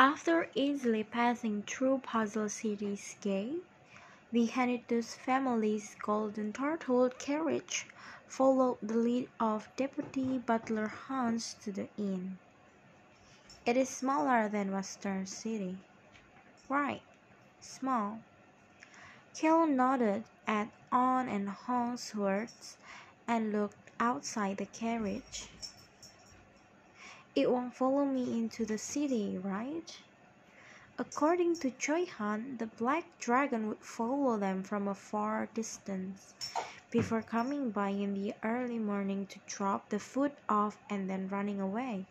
After easily passing through Puzzle City's gate, the Henituse family's golden turtle carriage followed the lead of Deputy Butler Hans to the inn. It is smaller than Western City. Right, small. Cale nodded at On and Hans' words and looked outside the carriage. It won't follow me into the city, right? According to Choi Han, the black dragon would follow them from a far distance before coming by in the early morning to drop the food off and then running away.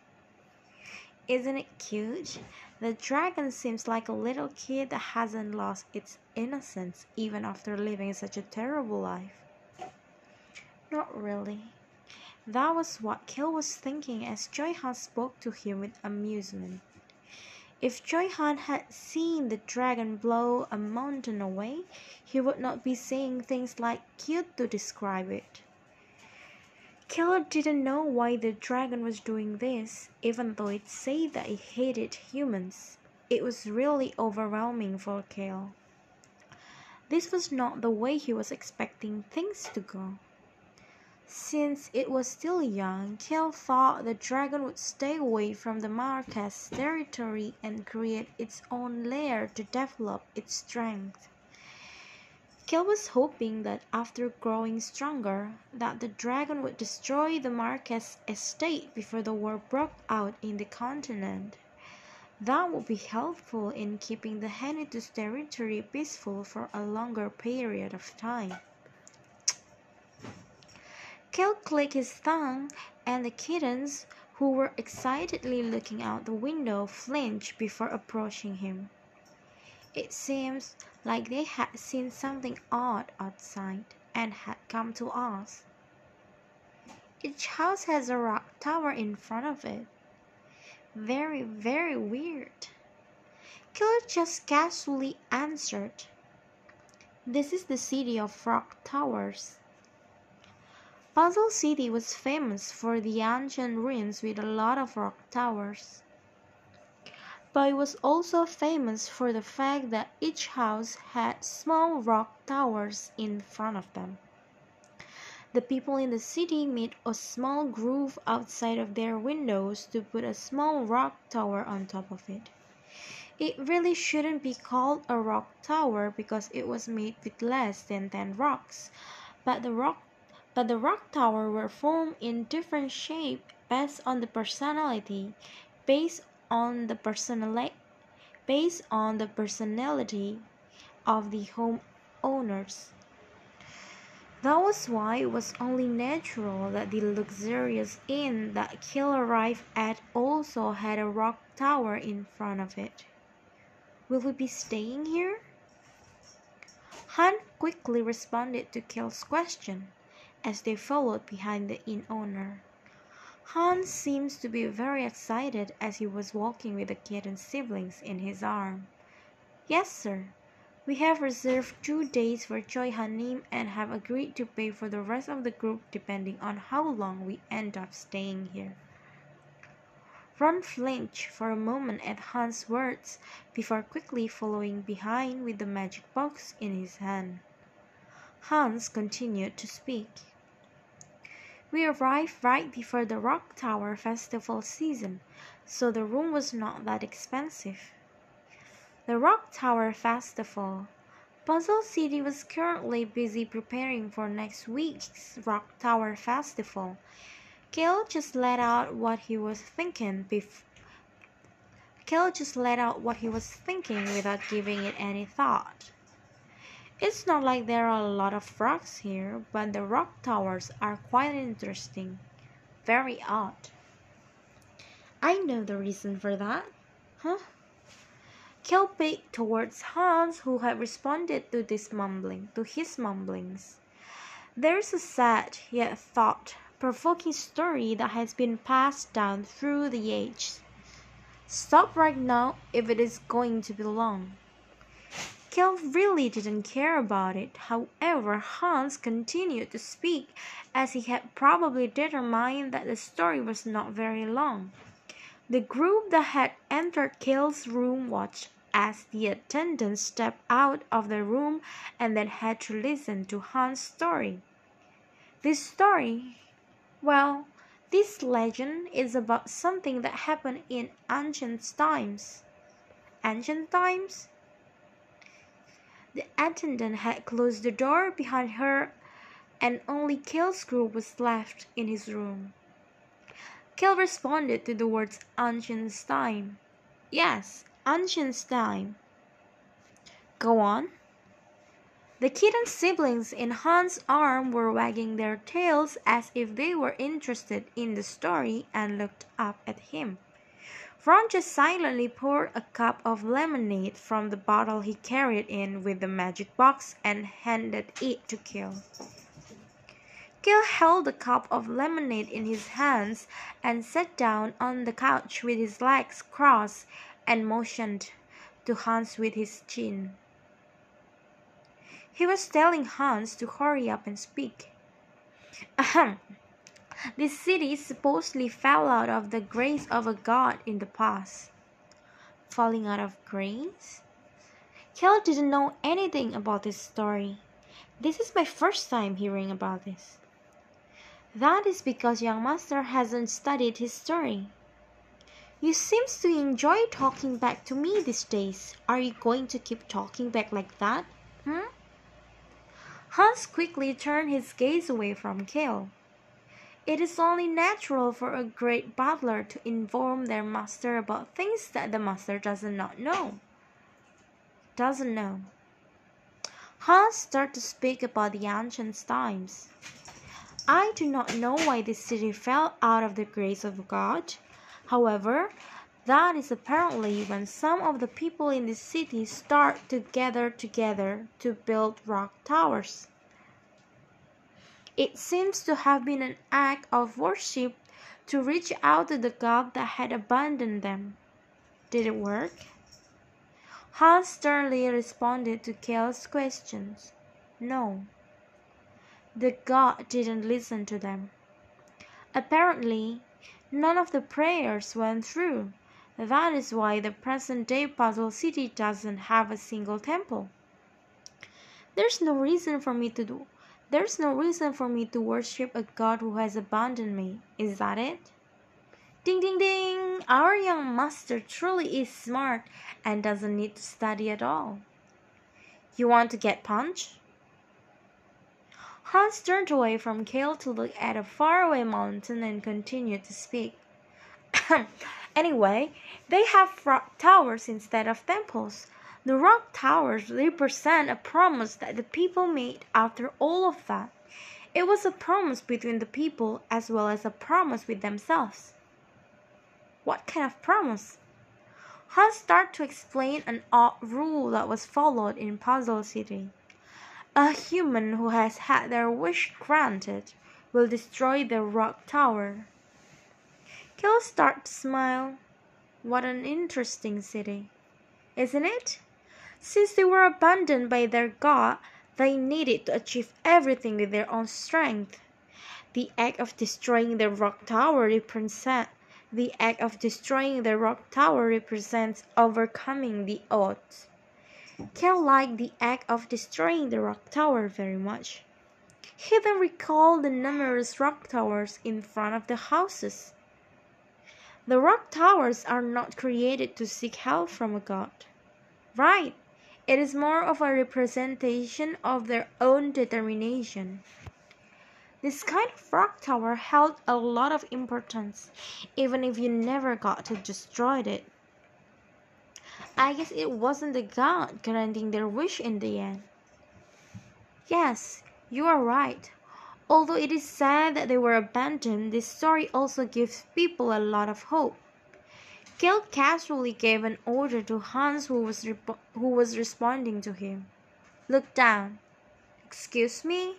Isn't it cute? The dragon seems like a little kid that hasn't lost its innocence even after living such a terrible life. Not really. That was what Cale was thinking as Choi Han spoke to him with amusement. If Choi Han had seen the dragon blow a mountain away, he would not be saying things like cute to describe it. Cale didn't know why the dragon was doing this, even though it said that it hated humans. It was really overwhelming for Cale. This was not the way he was expecting things to go. Since it was still young, Cale thought the dragon would stay away from the Marquess territory and create its own lair to develop its strength. Cale was hoping that after growing stronger, that the dragon would destroy the Marquess estate before the war broke out in the continent. That would be helpful in keeping the Henituse territory peaceful for a longer period of time. Cale clicked his tongue, and the kittens, who were excitedly looking out the window, flinched before approaching him. It seems like they had seen something odd outside and had come to us. Each house has a rock tower in front of it. Very, very weird. Cale just casually answered. This is the city of rock towers. Puzzle City was famous for the ancient ruins with a lot of rock towers. But it was also famous for the fact that each house had small rock towers in front of them. The people in the city made a small groove outside of their windows to put a small rock tower on top of it. It really shouldn't be called a rock tower because it was made with less than 10 rocks, but the rock but the rock tower were formed in different shape based on the personality based on the personality based on the personality of the homeowners. That was why it was only natural that the luxurious inn that Cale arrived at also had a rock tower in front of it. Will we be staying here? Han quickly responded to Cale's question as they followed behind the inn owner. Hans seems to be very excited as he was walking with the kitten's siblings in his arm. Yes, sir. We have reserved two days for Choi Hanim and have agreed to pay for the rest of the group depending on how long we end up staying here. Ron flinched for a moment at Hans' words before quickly following behind with the magic box in his hand. Hans continued to speak. We arrived right before the Rock Tower festival season, so the room was not that expensive. The Rock Tower Festival. Puzzle City was currently busy preparing for next week's Rock Tower Festival. Kale just let out what he was thinking bef- Kale just let out what he was thinking without giving it any thought. It's not like there are a lot of rocks here, but the rock towers are quite interesting. Very odd. I know the reason for that. Huh? Cale peeked towards Hans, who had responded to this mumbling, to his mumblings. There's a sad yet thought-provoking story that has been passed down through the ages. Stop right now if it is going to be long. Cale really didn't care about it. However, Hans continued to speak as he had probably determined that the story was not very long. The group that had entered Cale's room watched as the attendant stepped out of the room and then had to listen to Hans' story. This story, well, this legend is about something that happened in ancient times. Ancient times? The attendant had closed the door behind her and only Cale's group was left in his room. Cale responded to the words ancient time. Yes, ancient time. Go on. The kitten siblings in Hans' arm were wagging their tails as if they were interested in the story and looked up at him. Just silently poured a cup of lemonade from the bottle he carried in with the magic box and handed it to Cale. Cale held the cup of lemonade in his hands and sat down on the couch with his legs crossed and motioned to Hans with his chin. He was telling Hans to hurry up and speak. Ahem. This city supposedly fell out of the grace of a god in the past. Falling out of grace? Cale didn't know anything about this story. This is my first time hearing about this. That is because young master hasn't studied his story. You seems to enjoy talking back to me these days. Are you going to keep talking back like that? Hmm? Hans quickly turned his gaze away from Cale. It is only natural for a great butler to inform their master about things that the master does not know. Doesn't know. Hans started to speak about the ancient times. I do not know why this city fell out of the grace of God. However, that is apparently when some of the people in the city start to gather together to build rock towers. It seems to have been an act of worship to reach out to the God that had abandoned them. Did it work? Hans sternly responded to Cale's questions. No. The God didn't listen to them. Apparently, None of the prayers went through. That is why the present day puzzle city doesn't have a single temple. There's no reason for me to do there's no reason for me to worship a god who has abandoned me. Is that it? Ding ding ding! Our young master truly is smart and doesn't need to study at all. You want to get punched? Hans turned away from Cale to look at a faraway mountain and continued to speak. anyway, they have towers instead of temples. The rock towers represent a promise that the people made after all of that. It was a promise between the people as well as a promise with themselves. What kind of promise? Hans started to explain an odd rule that was followed in Puzzle City. A human who has had their wish granted will destroy the rock tower. Cale started to smile. What an interesting city, isn't it? Since they were abandoned by their god, they needed to achieve everything with their own strength. The act of destroying the rock tower represents the act of destroying the rock tower represents overcoming the odds. Cale liked the act of destroying the rock tower very much. He then recalled the numerous rock towers in front of the houses. The rock towers are not created to seek help from a god. Right, it is more of a representation of their own determination. This kind of rock tower held a lot of importance, even if you never got to destroy it. I guess it wasn't the god granting their wish in the end. Yes, you are right. Although it is sad that they were abandoned, this story also gives people a lot of hope. Cale casually gave an order to Hans who was, who was responding to him. Look down. Excuse me?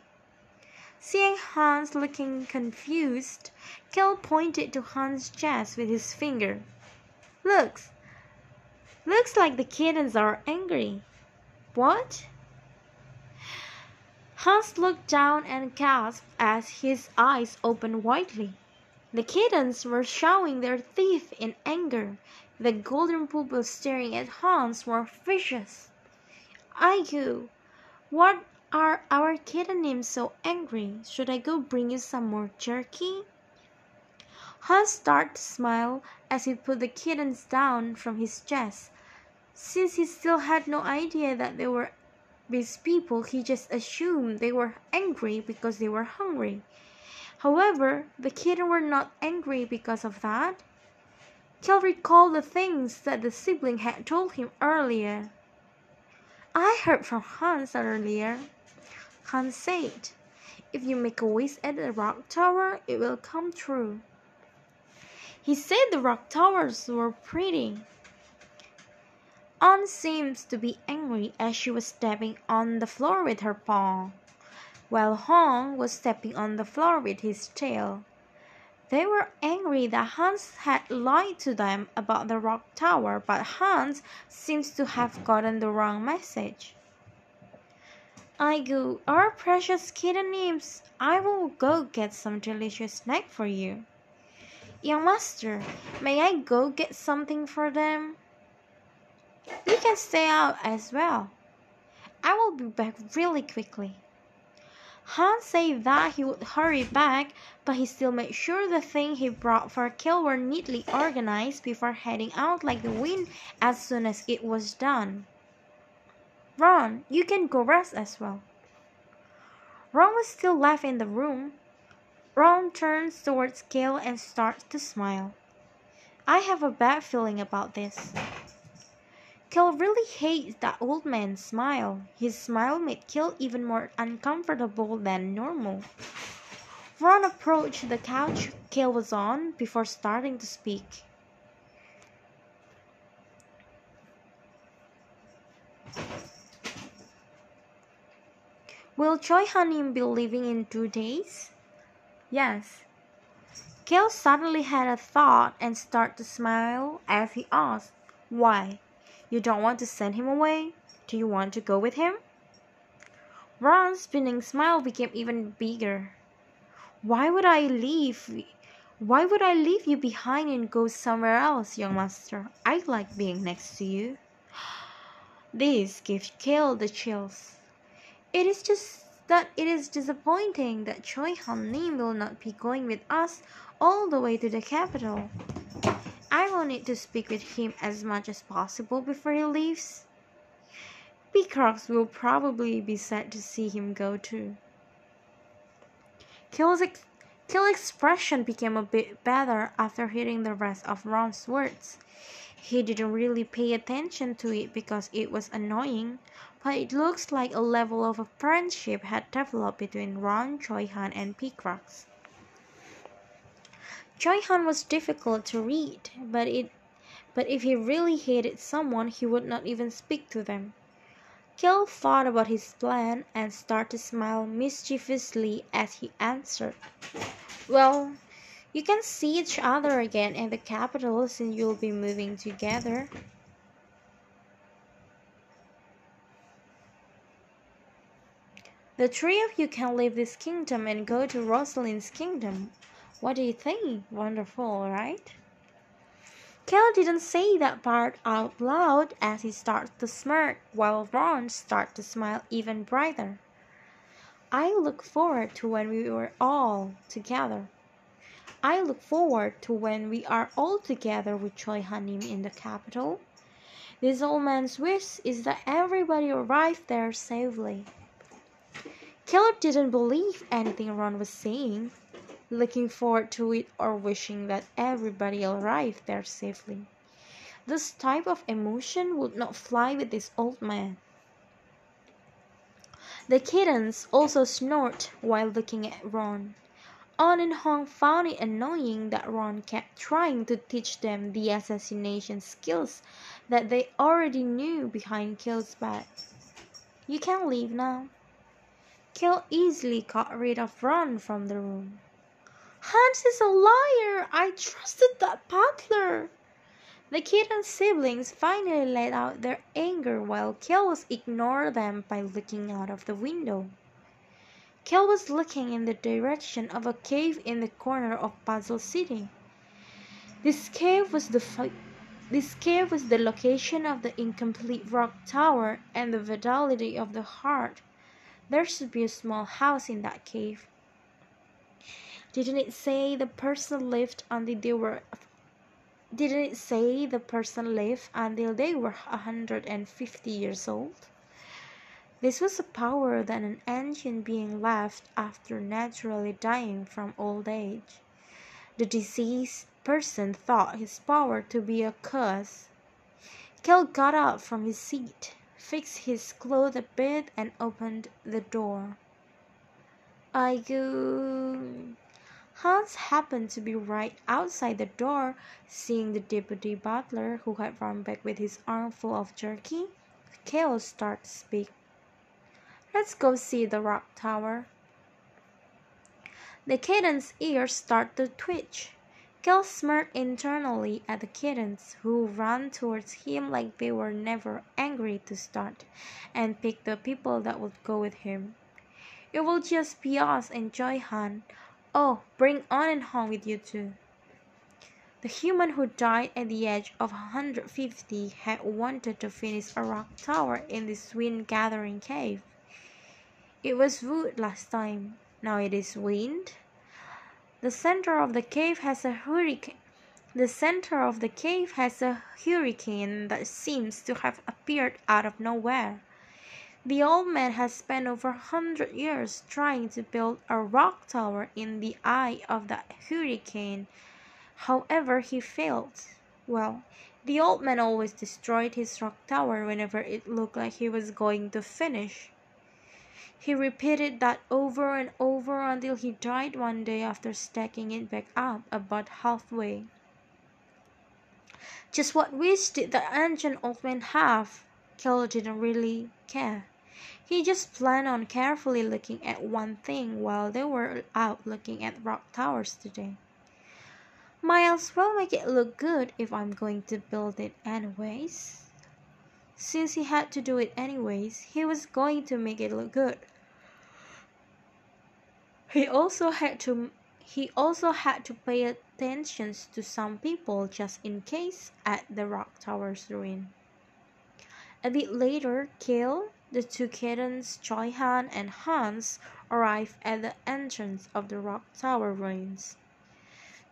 Seeing Hans looking confused, Cale pointed to Hans' chest with his finger. Looks. Looks like the kittens are angry. What? Hans looked down and gasped as his eyes opened widely. The kittens were showing their teeth in anger. The golden pupils staring at Hans were vicious. Aigoo, what are our kittenimms so angry? Should I go bring you some more jerky? Hans started to smile as he put the kittens down from his chest. Since he still had no idea that they were these people, he just assumed they were angry because they were hungry. However, the kittens were not angry because of that. Cale recalled the things that the sibling had told him earlier. I heard from Hans earlier. Hans said, If you make a wish at the rock tower, it will come true. He said the rock towers were pretty. Ann seemed to be angry as she was stepping on the floor with her paw, while Hong was stepping on the floor with his tail. They were angry that Hans had lied to them about the rock tower, but Hans seems to have gotten the wrong message. Aigoo, our precious kittenimms, I will go get some delicious snack for you. Young master, may I go get something for them? You can stay out as well. I will be back really quickly. Hans said that he would hurry back, but he still made sure the things he brought for Cale were neatly organized before heading out like the wind as soon as it was done. Ron, you can go rest as well. Ron was still left in the room. Ron turns towards Cale and starts to smile. I have a bad feeling about this. Cale really hates that old man's smile. His smile made Cale even more uncomfortable than normal. Ron approached the couch Cale was on before starting to speak. Will Choi Hanim be leaving in two days? Yes. Cale suddenly had a thought and started to smile as he asked, Why? You don't want to send him away? Do you want to go with him? Ron's spinning smile became even bigger. Why would I leave? Why would I leave you behind and go somewhere else, young master? I like being next to you. This gave Cale the chills. It is just that it is disappointing that Choi Han Nim will not be going with us all the way to the capital. I will need to speak with him as much as possible before he leaves. Beacrox will probably be sad to see him go too. Kill's, ex- expression became a bit better after hearing the rest of Ron's words. He didn't really pay attention to it because it was annoying, but it looks like a level of a friendship had developed between Ron, Choi Han, and Beacrox. Choi Han was difficult to read, but it but if he really hated someone he would not even speak to them. Cale thought about his plan and started to smile mischievously as he answered. Well, you can see each other again in the capital since you'll be moving together. The three of you can leave this kingdom and go to Rosalyn's kingdom. What do you think? Wonderful, right? Cale didn't say that part out loud as he started to smirk, while Ron started to smile even brighter. I look forward to when we were all together. I look forward to when we are all together with Choi Hanim in the capital. This old man's wish is that everybody arrive there safely. Cale didn't believe anything Ron was saying looking forward to it or wishing that everybody arrived there safely. This type of emotion would not fly with this old man. The kittens also snored while looking at Ron. On and Hong found it annoying that Ron kept trying to teach them the assassination skills that they already knew behind Kill's back. You can leave now. Kill easily got rid of Ron from the room. Hans is a liar! I trusted that butler! The kitten's siblings finally let out their anger while Cale ignored them by looking out of the window. Kel was looking in the direction of a cave in the corner of Puzzle City. This cave was the this cave was the location of the incomplete rock tower and the vitality of the heart. There should be a small house in that cave. Didn't it say the person lived until they were didn't it say the person lived until they were a hundred and fifty years old? This was a power that an ancient being left after naturally dying from old age. The deceased person thought his power to be a curse. Kel got up from his seat, fixed his clothes a bit, and opened the door. I go. Hans happened to be right outside the door. Seeing the deputy butler, who had run back with his armful of jerky, Kel started to speak. Let's go see the rock tower. The kitten's ears started to twitch. Kel smirked internally at the kittens, who ran towards him like they were never angry to start, and picked the people that would go with him. It will just be us and Choi Han. Oh, bring On and Han with you too. The human who died at the age of 150 had wanted to finish a rock tower in this wind gathering cave. It was wood last time, now it is wind. The center of the cave has a hurricane. The center of the cave has a hurricane that seems to have appeared out of nowhere. The old man has spent over a hundred years trying to build a rock tower in the eye of the hurricane. However, he failed. Well, the old man always destroyed his rock tower whenever it looked like he was going to finish. He repeated that over and over until he died one day after stacking it back up about halfway. Just what wish did the ancient old man have? Kel didn't really care. He just planned on carefully looking at one thing while they were out looking at rock towers today. Might as well make it look good if I'm going to build it anyways. Since he had to do it anyways, he was going to make it look good. He also had to he also had to pay attention to some people just in case at the rock tower's ruin. A bit later, Kel, the two kittens, Choi Han and Hans, arrived at the entrance of the rock tower ruins.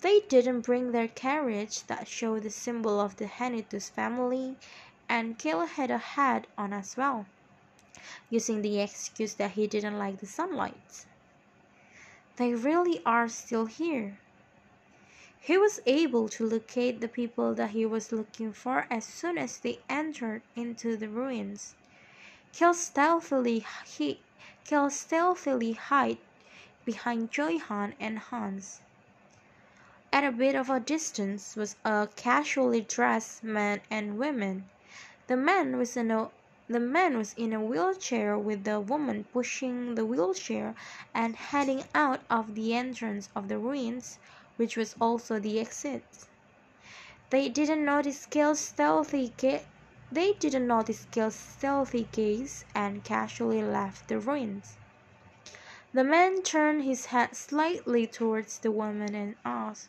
They didn't bring their carriage that showed the symbol of the Henituse family, and Kel had a hat on as well, using the excuse that he didn't like the sunlight. They really are still here. He was able to locate the people that he was looking for as soon as they entered into the ruins. Kel stealthily he Kel stealthily hid behind Choi Han and Hans. At a bit of a distance was a casually dressed man and woman. The man was in a the man was in a wheelchair with the woman pushing the wheelchair and heading out of the entrance of the ruins, which was also the exit. They didn't notice Kel's stealthy they didn't notice Kel's stealthy gaze and casually left the ruins. The man turned his head slightly towards the woman and asked,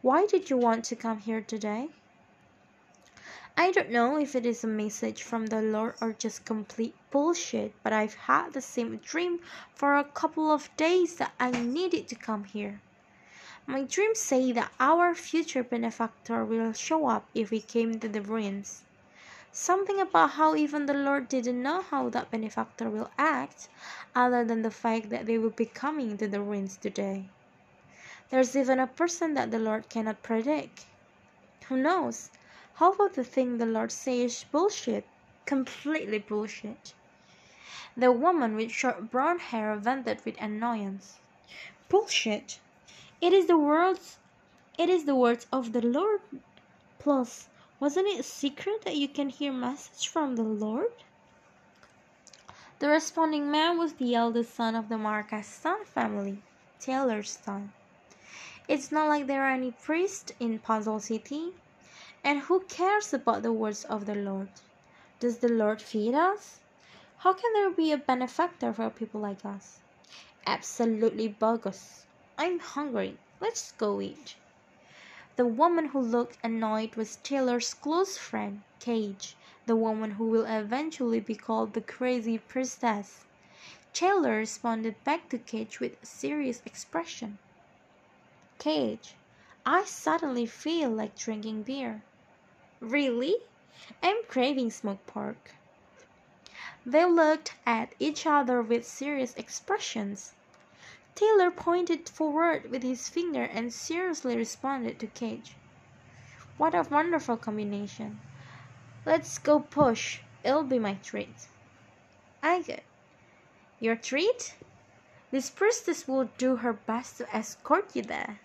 Why did you want to come here today? I don't know if it is a message from the Lord or just complete bullshit, but I've had the same dream for a couple of days that I needed to come here. My dreams say that our future benefactor will show up if we came to the ruins. Something about how even the Lord didn't know how that benefactor will act, other than the fact that they will be coming to the ruins today. There's even a person that the Lord cannot predict. Who knows? How about the thing the Lord says bullshit? Completely bullshit. The woman with short brown hair vented with annoyance. Bullshit. It is the words it is the words of the Lord. Plus, wasn't it a secret that you can hear message from the Lord? The responding man was the eldest son of the Marquez Stan family, Taylor Stan. It's not like there are any priests in Puzzle City. And who cares about the words of the Lord? Does the Lord feed us? How can there be a benefactor for people like us? Absolutely bogus. I'm hungry. Let's go eat. The woman who looked annoyed was Taylor's close friend, Cage, the woman who will eventually be called the crazy priestess. Taylor responded back to Cage with a serious expression. Cage, I suddenly feel like drinking beer. Really? I'm craving smoked pork. They looked at each other with serious expressions. Taylor pointed forward with his finger and seriously responded to Cage. What a wonderful combination. Let's go push. It'll be my treat. I get. Your treat? This priestess will do her best to escort you there.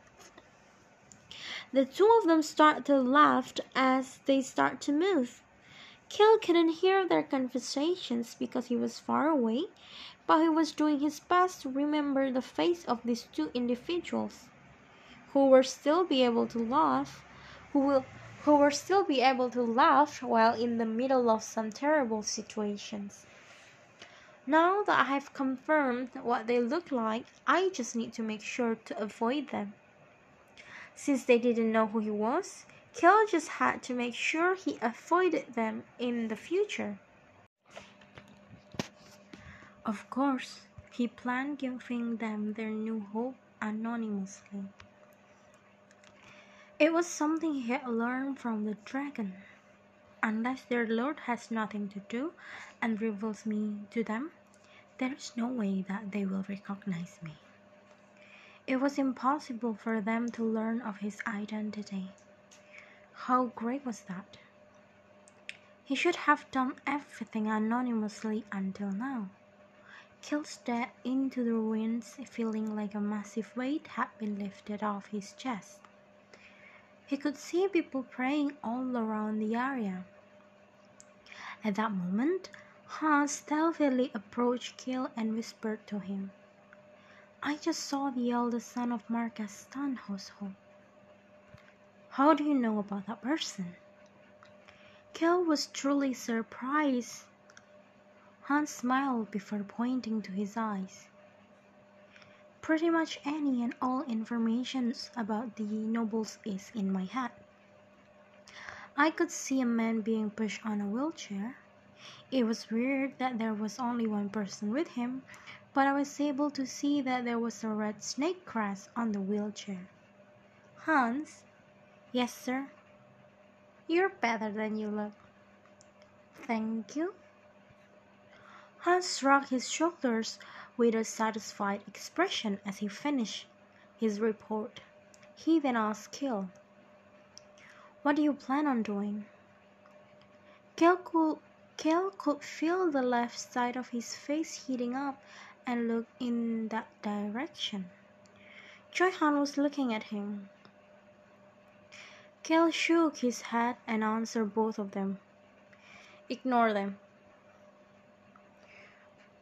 The two of them start to laugh as they start to move. Cale couldn't hear their conversations because he was far away, but he was doing his best to remember the face of these two individuals who were still be able to laugh, who will who were still be able to laugh while in the middle of some terrible situations. Now that I have confirmed what they look like, I just need to make sure to avoid them. Since they didn't know who he was, Cale just had to make sure he avoided them in the future. Of course, he planned giving them their new hope anonymously. It was something he had learned from the dragon. Unless their lord has nothing to do and reveals me to them, there is no way that they will recognize me. It was impossible for them to learn of his identity. How great was that? He should have done everything anonymously until now. Cale stared into the ruins, feeling like a massive weight had been lifted off his chest. He could see people praying all around the area. At that moment, Hans stealthily approached Cale and whispered to him, I just saw the eldest son of Marcus household. How do you know about that person? Cale was truly surprised. Hans smiled before pointing to his eyes. Pretty much any and all information about the nobles is in my head. I could see a man being pushed on a wheelchair. It was weird that there was only one person with him, but I was able to see that there was a red snake grass on the wheelchair. Hans, Yes, sir. You're better than you look. Thank you. Hans shrugged his shoulders with a satisfied expression as he finished his report. He then asked Cale, What do you plan on doing? Cale could, Cale could feel the left side of his face heating up and looked in that direction. Choi Han was looking at him. Cale shook his head and answered both of them. Ignore them.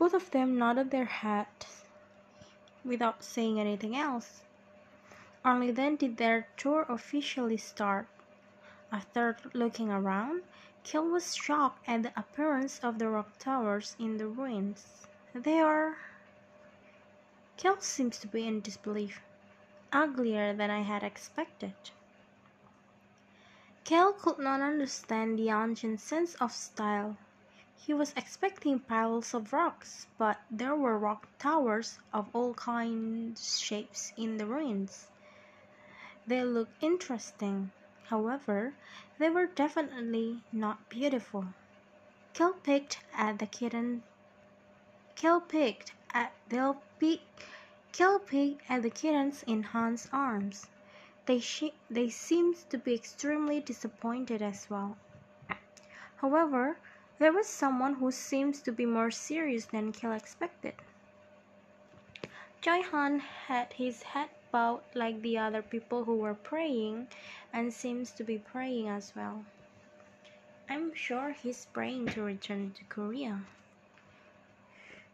Both of them nodded their heads without saying anything else. Only then did their tour officially start. After looking around, Cale was shocked at the appearance of the rock towers in the ruins. They are. Cale seems to be in disbelief. Uglier than I had expected. Cale could not understand the ancient sense of style. He was expecting piles of rocks, but there were rock towers of all kinds shapes in the ruins. They looked interesting. However, they were definitely not beautiful. Cale picked at the kitten. Cale picked at they'll. Cale picked at the kittens in Hans' arms. They, they seemed to be extremely disappointed as well. However, there was someone who seems to be more serious than Cale expected. Choi Han had his head bowed like the other people who were praying and seems to be praying as well. I'm sure he's praying to return to Korea.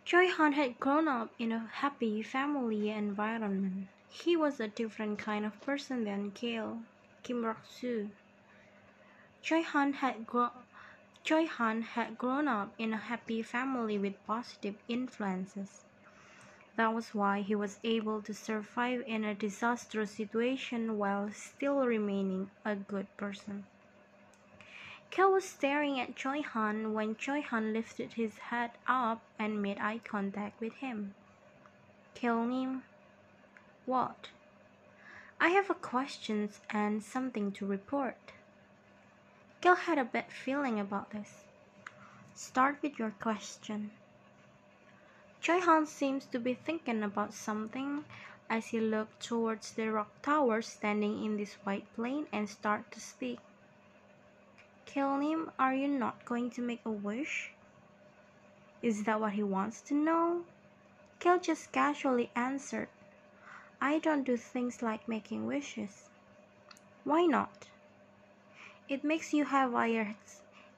Choi Han had grown up in a happy family environment. He was a different kind of person than Cale, Kim Rok Soo. Choi Han had grown Choi Han had grown up in a happy family with positive influences. That was why he was able to survive in a disastrous situation while still remaining a good person. Kel was staring at Choi Han when Choi Han lifted his head up and made eye contact with him. Kill him? What? I have a questions and something to report. Gil had a bad feeling about this. Start with your question. Choi Han seems to be thinking about something as he looked towards the rock tower standing in this white plain and start to speak. him. are you not going to make a wish? Is that what he wants to know? Kel just casually answered, I don't do things like making wishes. Why not? It makes you have higher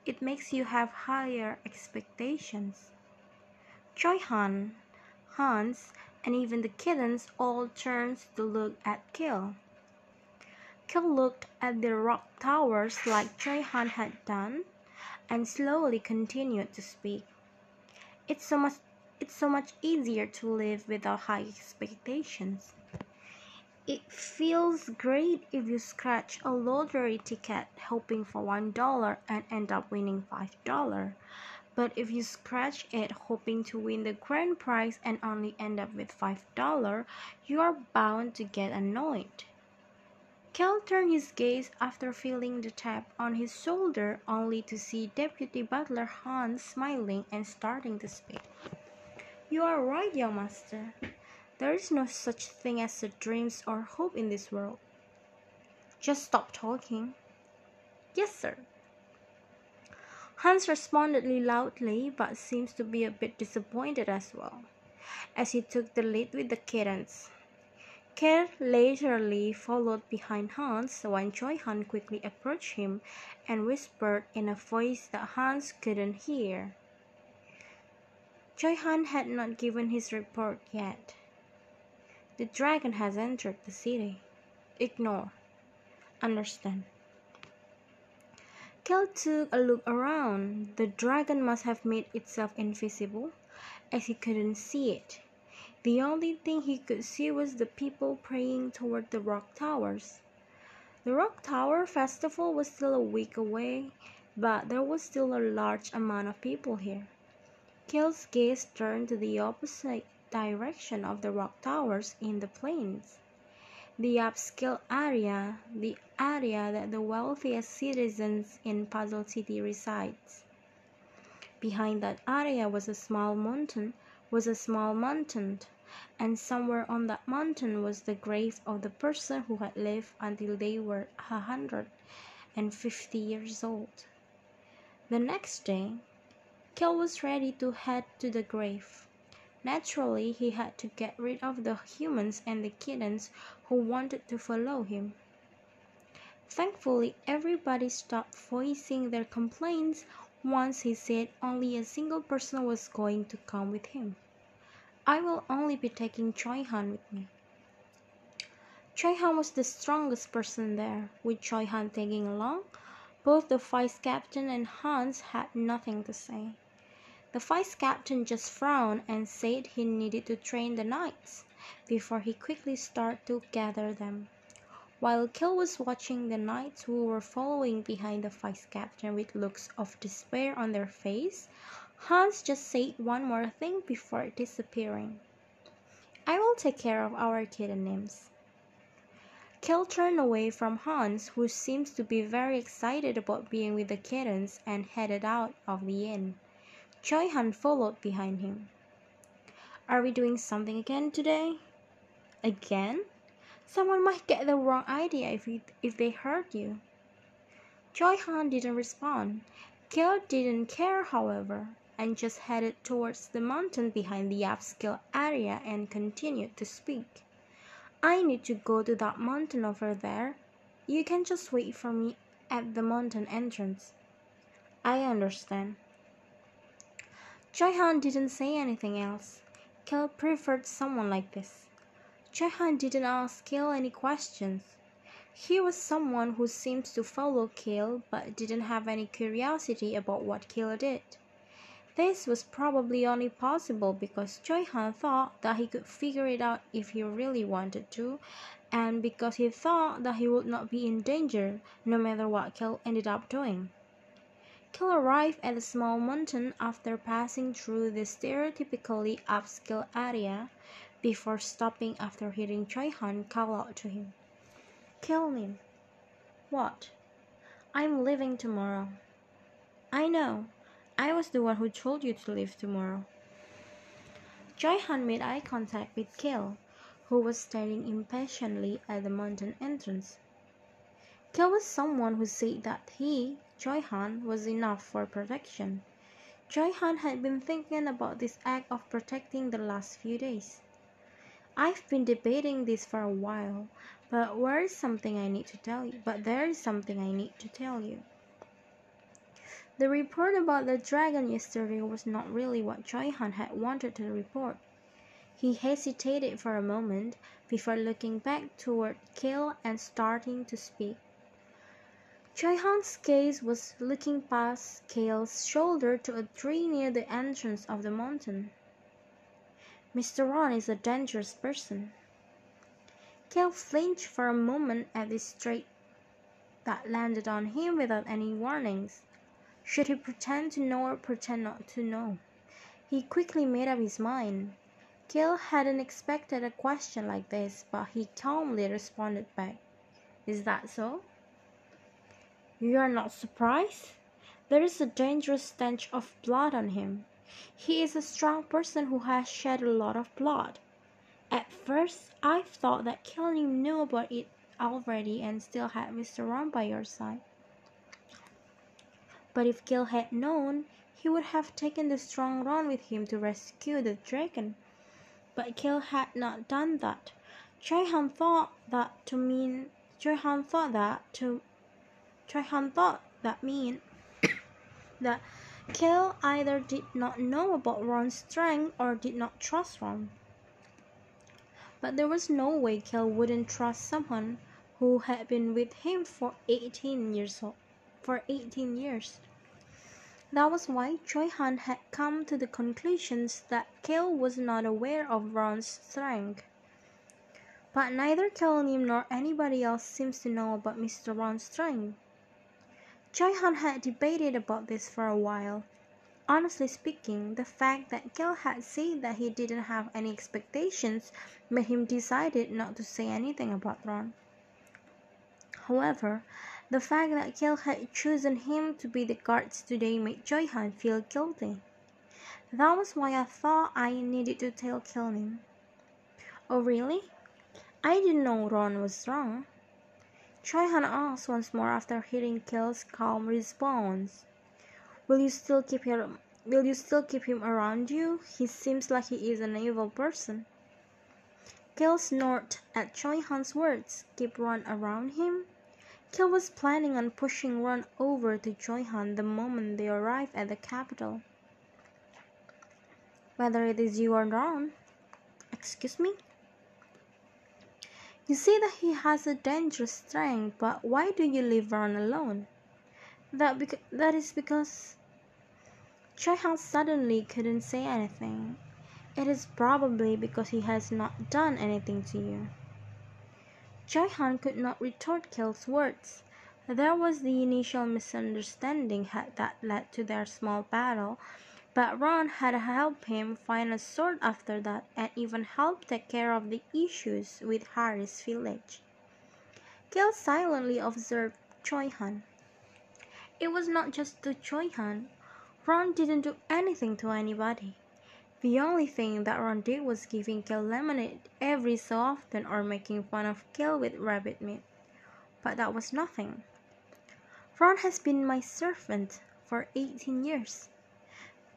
it makes you have higher expectations. Choi Han, Hans, and even the kittens all turned to look at Kill. Kill looked at the rock towers like Choi Han had done, and slowly continued to speak. It's so much it's so much easier to live without high expectations. It feels great if you scratch a lottery ticket hoping for $1 and end up winning $5. But if you scratch it hoping to win the grand prize and only end up with $5, you are bound to get annoyed. Kel turned his gaze after feeling the tap on his shoulder only to see Deputy Butler Hans smiling and starting to speak. You are right, young master. There is no such thing as dreams or hope in this world. Just stop talking. Yes, sir. Hans responded loudly, but seems to be a bit disappointed as well, as he took the lead with the kittens. Kerr leisurely followed behind Hans when Choi Han quickly approached him and whispered in a voice that Hans couldn't hear. Choi Han had not given his report yet. The dragon has entered the city. Ignore. Understand. Kel took a look around. The dragon must have made itself invisible, as he couldn't see it. The only thing he could see was the people praying toward the rock towers. The rock tower festival was still a week away, but there was still a large amount of people here. Kel's gaze turned to the opposite direction of the rock towers in the plains the upscale area, the area that the wealthiest citizens in Puzzle City resides. Behind that area was a small mountain, was a small mountain, and somewhere on that mountain was the grave of the person who had lived until they were a hundred and fifty years old. The next day, Kel was ready to head to the grave. Naturally, he had to get rid of the humans and the kittens who wanted to follow him. Thankfully, everybody stopped voicing their complaints once he said only a single person was going to come with him. I will only be taking Choi Han with me. Choi Han was the strongest person there. With Choi Han tagging along, both the vice captain and Hans had nothing to say. The vice captain just frowned and said he needed to train the knights before he quickly started to gather them. While Kel was watching the knights who were following behind the vice captain with looks of despair on their face, Hans just said one more thing before disappearing. I will take care of our kitten names. Kel turned away from Hans, who seemed to be very excited about being with the kittens, and headed out of the inn. Choi Han followed behind him. Are we doing something again today? Again? Someone might get the wrong idea if, it, if they heard you. Choi Han didn't respond. Kel didn't care, however, and just headed towards the mountain behind the upscale area and continued to speak. I need to go to that mountain over there. You can just wait for me at the mountain entrance. I understand. Choi Han didn't say anything else. Kel preferred someone like this. Choi Han didn't ask Kel any questions. He was someone who seemed to follow Cale but didn't have any curiosity about what Cale did. This was probably only possible because Choi Han thought that he could figure it out if he really wanted to, and because he thought that he would not be in danger no matter what Cale ended up doing. Cale arrived at a small mountain after passing through the stereotypically upscale area before stopping after hearing Choi Han call out to him. Cale-nim. What? I'm leaving tomorrow. I know. I was the one who told you to leave tomorrow. Choi Han made eye contact with Cale, who was staring impatiently at the mountain entrance. Cale was someone who said that he, Choi Han, was enough for protection. Choi Han had been thinking about this act of protecting the last few days. I've been debating this for a while, but there is something I need to tell you. But there is something I need to tell you. The report about the dragon yesterday was not really what Choi Han had wanted to report. He hesitated for a moment before looking back toward Cale and starting to speak. Choi Han's gaze was looking past Cale's shoulder to a tree near the entrance of the mountain. Mr. Ron is a dangerous person. Cale flinched for a moment at this threat that landed on him without any warnings. Should he pretend to know or pretend not to know? He quickly made up his mind. Cale hadn't expected a question like this, but he calmly responded back. Is that so? You are not surprised? There is a dangerous stench of blood on him. He is a strong person who has shed a lot of blood. At first, I thought that Cale-nim knew about it already and still had Mr. Ron by your side. But if Cale had known, he would have taken the strong Ron with him to rescue the dragon. But Cale had not done that. Choi Han thought that to mean Choi thought that to Choi Han thought that mean that Cale either did not know about Ron's strength or did not trust Ron. But there was no way Cale wouldn't trust someone who had been with him for 18 years old, for 18 years. That was why Choi Han had come to the conclusions that Cale was not aware of Ron's strength. But neither Cale nor anybody else seems to know about Mr. Ron's strength. Choi Han had debated about this for a while. Honestly speaking, the fact that Cale had said that he didn't have any expectations made him decided not to say anything about Ron. However, the fact that Cale had chosen him to be the guards today made Choi Han feel guilty. That was why I thought I needed to tell Cale-nim. Oh really? I didn't know Ron was wrong. Choi Han asked once more after hearing Cale's calm response. Will you still keep him will you still keep him around you? He seems like he is an evil person. Cale snorted at Choi Han's words. Keep Ron around him? Cale was planning on pushing Ron over to Choi Han the moment they arrived at the capital. Whether it is you or Ron. Excuse me? You see that he has a dangerous strength, but why do you leave Ron alone? That beca- that is because Choi Han suddenly couldn't say anything. It is probably because he has not done anything to you. Choi Han could not retort Cale's words. There was the initial misunderstanding that led to their small battle, but Ron had helped him find a sword after that and even helped take care of the issues with Harris village. Cale silently observed Choi Han. It was not just to Choi Han. Ron didn't do anything to anybody. The only thing that Ron did was giving Cale lemonade every so often or making fun of Cale with rabbit meat. But that was nothing. Ron has been my servant for 18 years.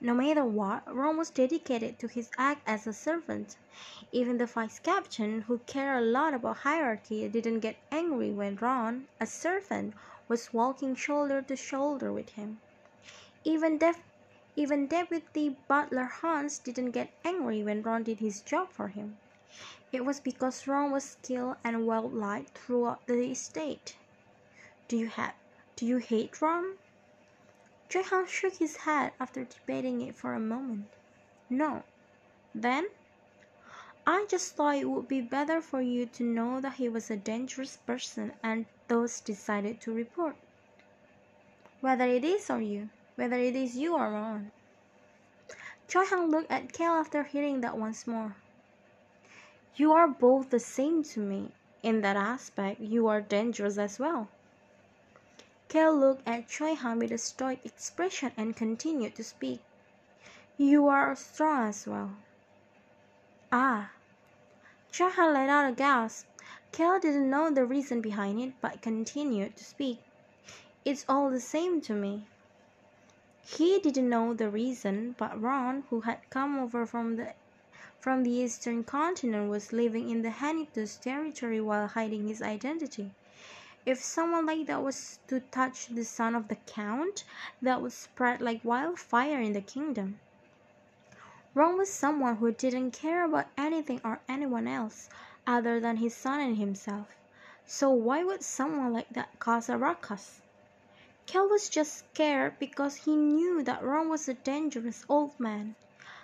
No matter what, Ron was dedicated to his act as a servant. Even the vice captain, who cared a lot about hierarchy, didn't get angry when Ron, a servant, was walking shoulder to shoulder with him. Even Def- even Deputy Butler Hans didn't get angry when Ron did his job for him. It was because Ron was skilled and well liked throughout the estate. Do you have do you hate Ron? Choi-Han shook his head after debating it for a moment. No. Then? I just thought it would be better for you to know that he was a dangerous person and thus decided to report. Whether it is or you, whether it is you or Ron. Choi-Han looked at Cale after hearing that once more. You are both the same to me. In that aspect, you are dangerous as well. Cale looked at Choi-Han with a stoic expression and continued to speak. You are strong as well. Ah. Choi-Han let out a gasp. Cale didn't know the reason behind it, but continued to speak. It's all the same to me. He didn't know the reason, but Ron, who had come over from the from the eastern continent was living in the Henituse territory while hiding his identity. If someone like that was to touch the son of the Count, that would spread like wildfire in the kingdom. Ron was someone who didn't care about anything or anyone else other than his son and himself. So why would someone like that cause a ruckus? Cale was just scared because he knew that Ron was a dangerous old man.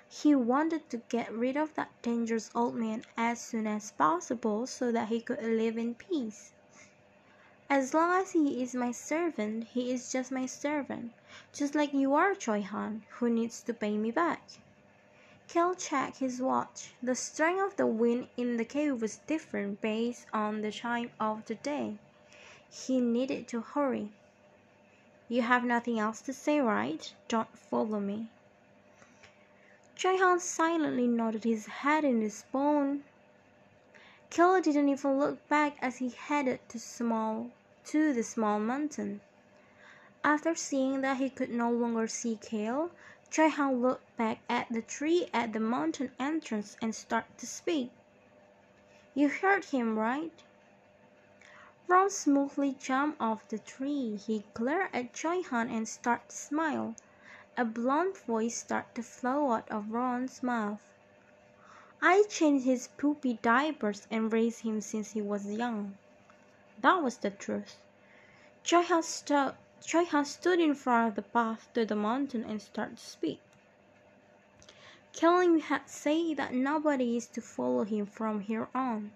He wanted to get rid of that dangerous old man as soon as possible so that he could live in peace. As long as he is my servant, he is just my servant, just like you are, Choi Han, who needs to pay me back. Cale checked his watch. The strength of the wind in the cave was different based on the time of the day. He needed to hurry. You have nothing else to say, right? Don't follow me. Choi-Han silently nodded his head in response. Cale didn't even look back as he headed to small to the small mountain. After seeing that he could no longer see Cale, Choi-Han looked back at the tree at the mountain entrance and started to speak. You heard him, right? Ron smoothly jumped off the tree. He glared at Choi-Han and started to smile. A blunt voice started to flow out of Ron's mouth. I changed his poopy diapers and raised him since he was young. That was the truth. Choi-Han stu- stood in front of the path to the mountain and started to speak. Cale-nim had said that nobody is to follow him from here on.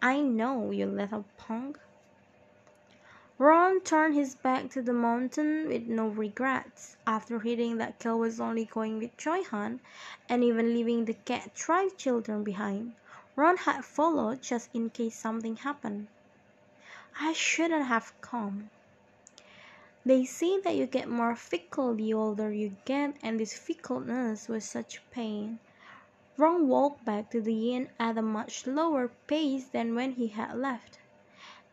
I know, you little punk. Ron turned his back to the mountain with no regrets. After hearing that Cale was only going with Choi-Han and even leaving the cat tribe children behind, Ron had followed just in case something happened. I shouldn't have come. They say that you get more fickle the older you get, and this fickleness was such pain. Ron walked back to the inn at a much lower pace than when he had left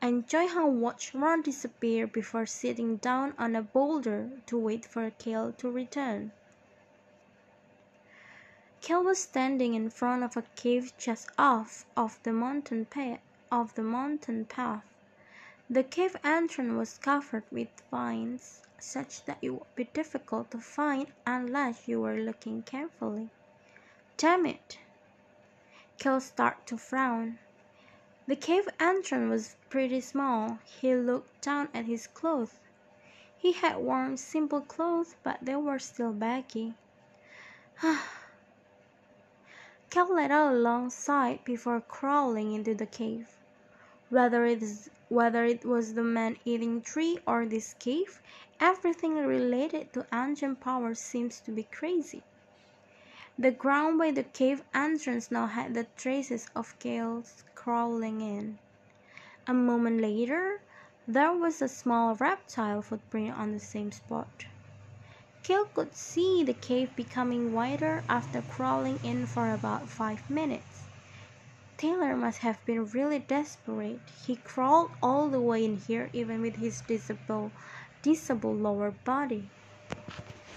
and Choi-Han watched Ron disappear before sitting down on a boulder to wait for Cale to return. Cale was standing in front of a cave just off of the mountain. Of the mountain path. The cave entrance was covered with vines, such that it would be difficult to find unless you were looking carefully. Damn it! Cale started to frown. The cave entrance was pretty small. He looked down at his clothes. He had worn simple clothes, but they were still baggy. Cale let out a long sigh before crawling into the cave. Whether it, is, whether it was the man-eating tree or this cave, everything related to ancient power seems to be crazy. The ground by the cave entrance now had the traces of Cale's crawling in. A moment later, there was a small reptile footprint on the same spot. Cale could see the cave becoming wider after crawling in for about five minutes. Taylor must have been really desperate. He crawled all the way in here even with his disabled, disabled lower body.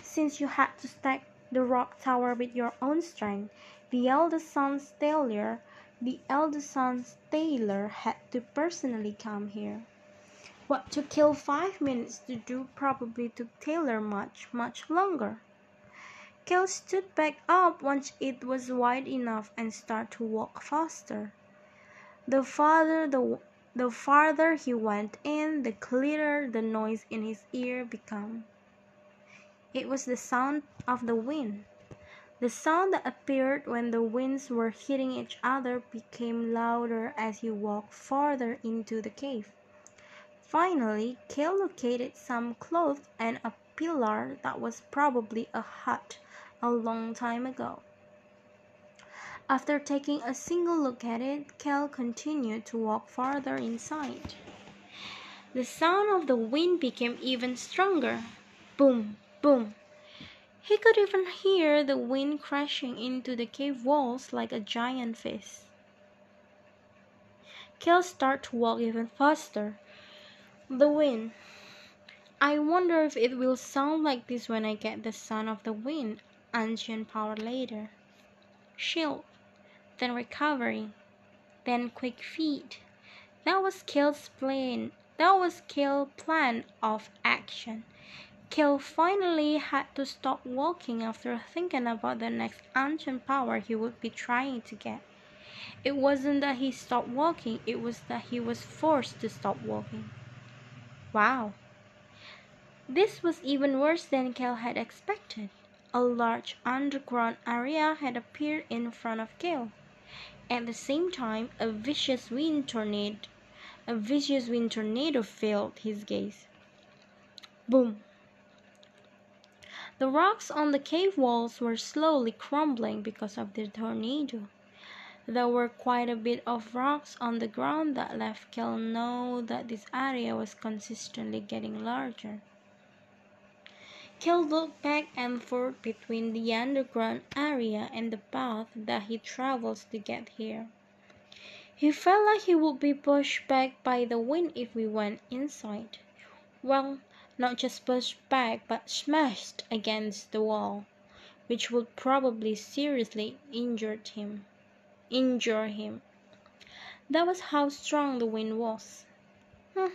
Since you had to stack the rock tower with your own strength, the eldest son's Taylor the eldest son's Taylor had to personally come here. What took Cale five minutes to do probably took Taylor much, much longer. Cale stood back up once it was wide enough and started to walk faster. The farther the the farther he went in, the clearer the noise in his ear became. It was the sound of the wind. The sound that appeared when the winds were hitting each other became louder as he walked farther into the cave. Finally, Cale located some clothes and a pillar that was probably a hut a long time ago. After taking a single look at it, Cale continued to walk farther inside. The sound of the wind became even stronger. Boom, boom. He could even hear the wind crashing into the cave walls like a giant fist. Cale started to walk even faster. The wind. I wonder if it will sound like this when I get the sound of the wind, ancient power later. Shield, then recovery, then quick feet. That was Cale's plan. That was Cale's plan of action. Cale finally had to stop walking after thinking about the next ancient power he would be trying to get. It wasn't that he stopped walking, it was that he was forced to stop walking. Wow. This was even worse than Cale had expected. A large underground area had appeared in front of Cale. At the same time, a vicious wind tornado, a vicious wind tornado filled his gaze. Boom. The rocks on the cave walls were slowly crumbling because of the tornado. There were quite a bit of rocks on the ground that left Cale know that this area was consistently getting larger. Cale looked back and forth between the underground area and the path that he travels to get here. He felt like he would be pushed back by the wind if we went inside. Well, not just pushed back, but smashed against the wall, which would probably seriously injure him injure him. That was how strong the wind was. Hmm.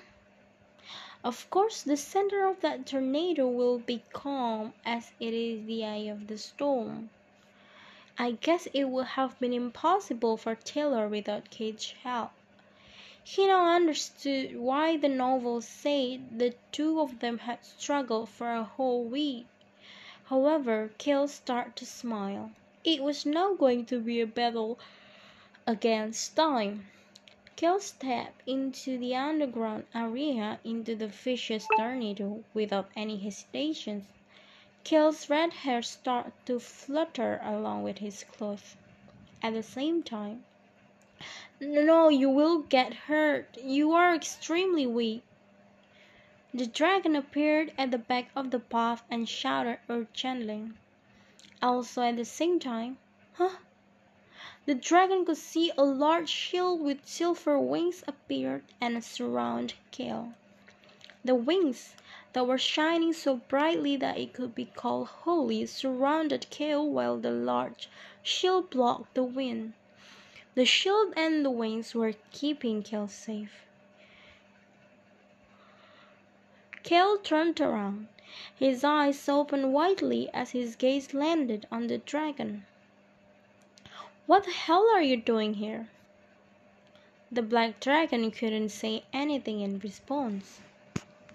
Of course, the center of that tornado will be calm as it is the eye of the storm. I guess it would have been impossible for Taylor without Cage's help. He now understood why the novel said the two of them had struggled for a whole week. However, Cale started to smile. It was now going to be a battle against time. Cale stepped into the underground area into the vicious tornado without any hesitation. Cale's red hair started to flutter along with his clothes. At the same time, no, you will get hurt. You are extremely weak. The dragon appeared at the back of the path and shouted urgently. Also at the same time, huh? The dragon could see a large shield with silver wings appeared and surround Cale. The wings, that were shining so brightly that it could be called holy, surrounded Cale while the large shield blocked the wind. The shield and the wings were keeping Cale safe. Cale turned around. His eyes opened widely as his gaze landed on the dragon. What the hell are you doing here? The black dragon couldn't say anything in response.